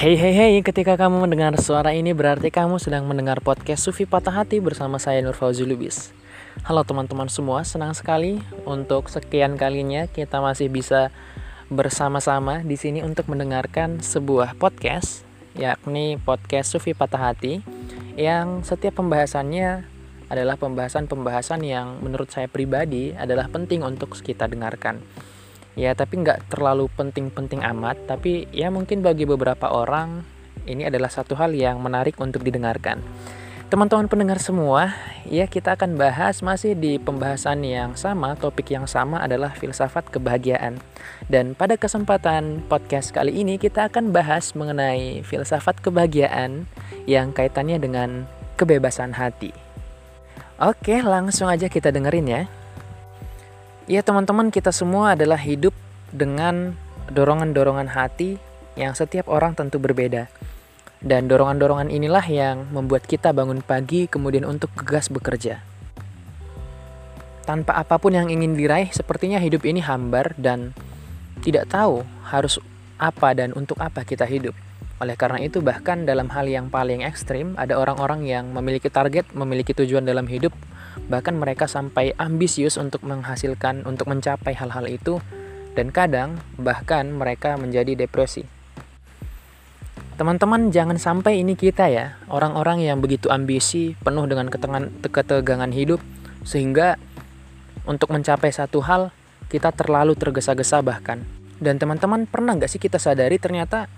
Hey hey hey, ketika kamu mendengar suara ini berarti kamu sedang mendengar podcast Sufi Patah Hati bersama saya Nur Fauzi Lubis. Halo teman-teman semua, senang sekali untuk sekian kalinya kita masih bisa bersama-sama di sini untuk mendengarkan sebuah podcast yakni podcast Sufi Patah Hati yang setiap pembahasannya adalah pembahasan-pembahasan yang menurut saya pribadi adalah penting untuk kita dengarkan ya tapi nggak terlalu penting-penting amat. Tapi ya mungkin bagi beberapa orang ini adalah satu hal yang menarik untuk didengarkan. Teman-teman pendengar semua ya kita akan bahas masih di pembahasan yang sama topik yang sama adalah filsafat kebahagiaan. Dan pada kesempatan podcast kali ini kita akan bahas mengenai filsafat kebahagiaan yang kaitannya dengan kebebasan hati. Oke langsung aja kita dengerin ya Ya teman-teman kita semua adalah hidup dengan dorongan-dorongan hati yang setiap orang tentu berbeda. Dan dorongan-dorongan inilah yang membuat kita bangun pagi kemudian untuk gegas bekerja. Tanpa apa pun yang ingin diraih, sepertinya hidup ini hambar dan tidak tahu harus apa dan untuk apa kita hidup. Oleh karena itu, bahkan dalam hal yang paling ekstrim, ada orang-orang yang memiliki target, memiliki tujuan dalam hidup, Bahkan mereka sampai ambisius untuk menghasilkan, untuk mencapai hal-hal itu, dan kadang bahkan mereka menjadi depresi. Teman-teman, jangan sampai ini kita ya, orang-orang yang begitu ambisi, penuh dengan ketegangan, ketegangan hidup, sehingga untuk mencapai satu hal, kita terlalu tergesa-gesa bahkan. Dan teman-teman, pernah nggak sih kita sadari ternyata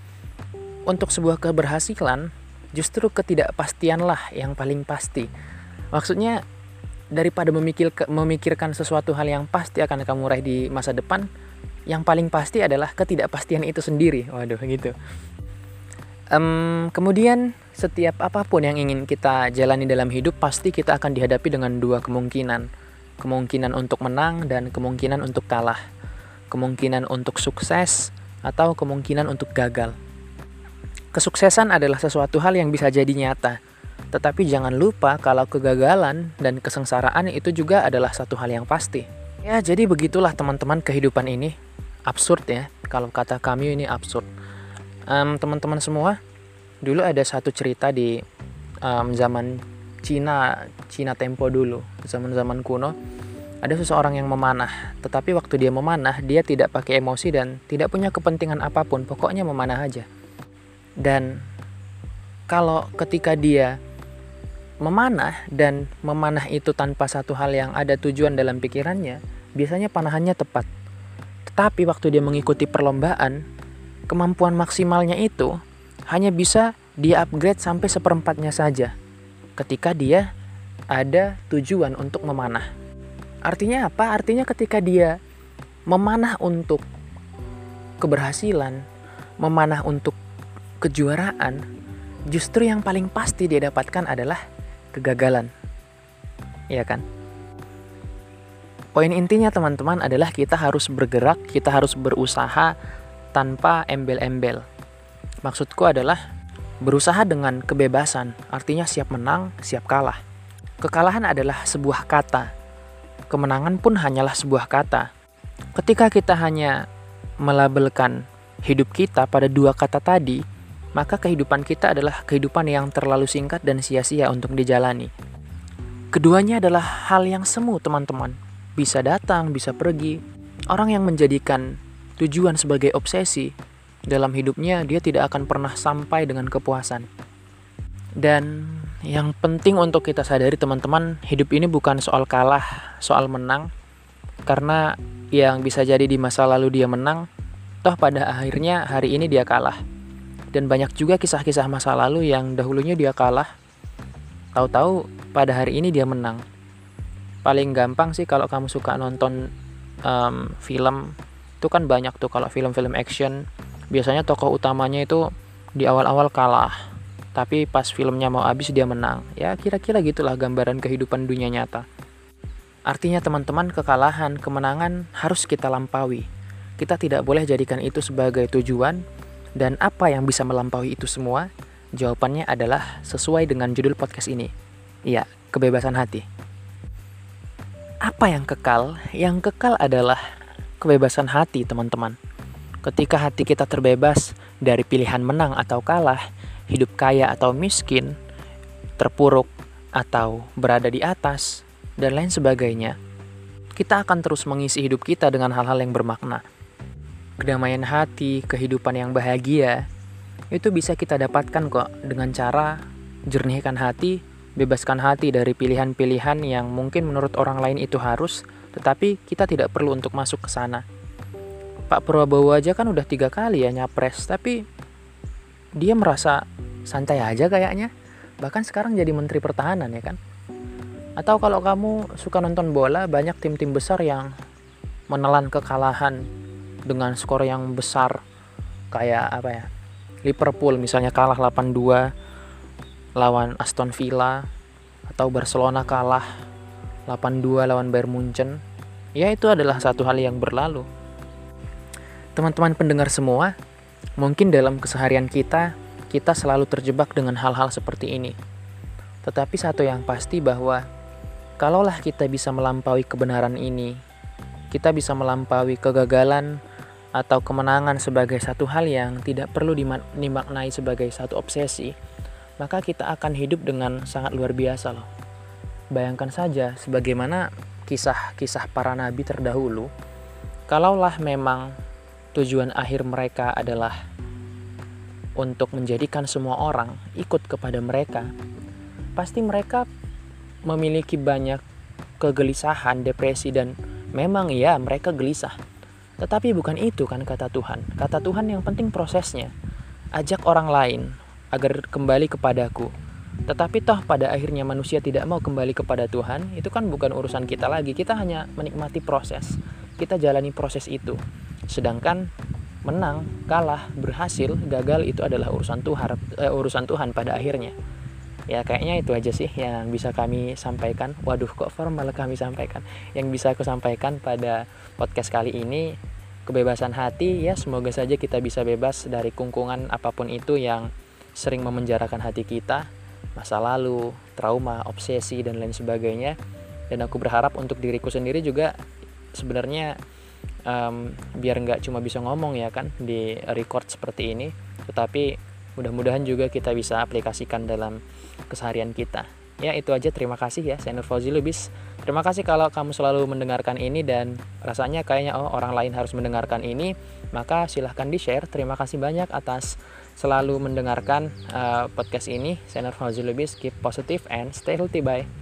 untuk sebuah keberhasilan, justru ketidakpastianlah yang paling pasti. Maksudnya, daripada memikir, memikirkan sesuatu hal yang pasti akan kamu raih di masa depan, yang paling pasti adalah ketidakpastian itu sendiri. Waduh, gitu. Um, kemudian setiap apa pun yang ingin kita jalani dalam hidup pasti kita akan dihadapi dengan dua kemungkinan. Kemungkinan untuk menang dan kemungkinan untuk kalah. Kemungkinan untuk sukses atau kemungkinan untuk gagal. Kesuksesan adalah sesuatu hal yang bisa jadi nyata tetapi jangan lupa kalau kegagalan dan kesengsaraan itu juga adalah satu hal yang pasti. Ya, jadi begitulah teman-teman kehidupan ini. Absurd ya, kalau kata kami ini absurd. Um, teman-teman semua, dulu ada satu cerita di um, zaman Cina, Cina tempo dulu, zaman-zaman kuno. Ada seseorang yang memanah, tetapi waktu dia memanah, dia tidak pakai emosi dan tidak punya kepentingan apa pun, pokoknya memanah aja. Dan kalau ketika dia memanah dan memanah itu tanpa satu hal yang ada tujuan dalam pikirannya, biasanya panahannya tepat. Tetapi waktu dia mengikuti perlombaan, kemampuan maksimalnya itu hanya bisa dia upgrade sampai seperempatnya saja ketika dia ada tujuan untuk memanah. Artinya apa? Artinya ketika dia memanah untuk keberhasilan, memanah untuk kejuaraan, justru yang paling pasti dia dapatkan adalah kegagalan. Iya kan? Poin intinya teman-teman adalah kita harus bergerak, kita harus berusaha tanpa embel-embel. Maksudku adalah berusaha dengan kebebasan, artinya siap menang, siap kalah. Kekalahan adalah sebuah kata. Kemenangan pun hanyalah sebuah kata. Ketika kita hanya melabelkan hidup kita pada dua kata tadi, maka kehidupan kita adalah kehidupan yang terlalu singkat dan sia-sia untuk dijalani. Keduanya adalah hal yang semu, teman-teman. Bisa datang, bisa pergi. Orang yang menjadikan tujuan sebagai obsesi dalam hidupnya, dia tidak akan pernah sampai dengan kepuasan. Dan yang penting untuk kita sadari, teman-teman, hidup ini bukan soal kalah, soal menang, karena yang bisa jadi di masa lalu dia menang, toh pada akhirnya hari ini dia kalah dan banyak juga kisah-kisah masa lalu yang dahulunya dia kalah. Tahu-tahu pada hari ini dia menang. Paling gampang sih kalau kamu suka nonton um, film itu kan banyak tuh kalau film-film action. Biasanya tokoh utamanya itu di awal-awal kalah tapi pas filmnya mau habis dia menang. Ya kira-kira gitulah gambaran kehidupan dunia nyata. Artinya teman-teman kekalahan kemenangan harus kita lampaui. Kita tidak boleh jadikan itu sebagai tujuan dan apa yang bisa melampaui itu semua? Jawabannya adalah sesuai dengan judul podcast ini. Iya, kebebasan hati. Apa yang kekal? Yang kekal adalah kebebasan hati, teman-teman. Ketika hati kita terbebas dari pilihan menang atau kalah, hidup kaya atau miskin, terpuruk atau berada di atas, dan lain sebagainya, kita akan terus mengisi hidup kita dengan hal-hal yang bermakna. Kedamaian hati, kehidupan yang bahagia, itu bisa kita dapatkan kok dengan cara jernihkan hati, bebaskan hati dari pilihan-pilihan yang mungkin menurut orang lain itu harus, tetapi kita tidak perlu untuk masuk ke sana. Pak Prabowo aja kan udah tiga kali ya nyapres, tapi dia merasa santai aja kayaknya. Bahkan sekarang jadi menteri pertahanan ya kan. Atau kalau kamu suka nonton bola, banyak tim-tim besar yang menelan kekalahan dengan skor yang besar kayak apa ya? Liverpool misalnya kalah 8-2 lawan Aston Villa atau Barcelona kalah 8-2 lawan Bayern Munchen. Ya itu adalah satu hal yang berlalu Teman-teman pendengar semua, mungkin dalam keseharian kita, kita selalu terjebak dengan hal-hal seperti ini. Tetapi satu yang pasti bahwa kalaulah kita bisa melampaui kebenaran ini, kita bisa melampaui kegagalan atau kemenangan sebagai satu hal yang tidak perlu dimaknai sebagai satu obsesi, maka kita akan hidup dengan sangat luar biasa loh. Bayangkan saja sebagaimana kisah-kisah para nabi terdahulu, kalaulah memang tujuan akhir mereka adalah untuk menjadikan semua orang ikut kepada mereka, pasti mereka memiliki banyak kegelisahan, depresi, dan memang ya mereka gelisah. Tetapi bukan itu kan kata Tuhan. Kata Tuhan yang penting prosesnya. Ajak orang lain agar kembali kepadaku. Tetapi toh pada akhirnya manusia tidak mau kembali kepada Tuhan, itu kan bukan urusan kita lagi. Kita hanya menikmati proses. Kita jalani proses itu. Sedangkan menang, kalah, berhasil, gagal itu adalah urusan Tuhan, eh, urusan Tuhan pada akhirnya. Ya kayaknya itu aja sih yang bisa kami sampaikan. Waduh kok formal kami sampaikan. Yang bisa aku sampaikan pada podcast kali ini kebebasan hati ya semoga saja kita bisa bebas dari kungkungan apa pun itu yang sering memenjarakan hati kita, masa lalu, trauma, obsesi dan lain sebagainya. Dan aku berharap untuk diriku sendiri juga sebenarnya um, biar nggak cuma bisa ngomong ya kan di record seperti ini tetapi mudah-mudahan juga kita bisa aplikasikan dalam keseharian kita. Ya itu aja. Terima kasih ya saya Nur Fauzi Lubis. Terima kasih kalau kamu selalu mendengarkan ini dan rasanya kayaknya oh orang lain harus mendengarkan ini maka silahkan di share terima kasih banyak atas selalu mendengarkan uh, podcast ini. Saya Nur Fauzi Lubis keep positive and stay healthy. Bye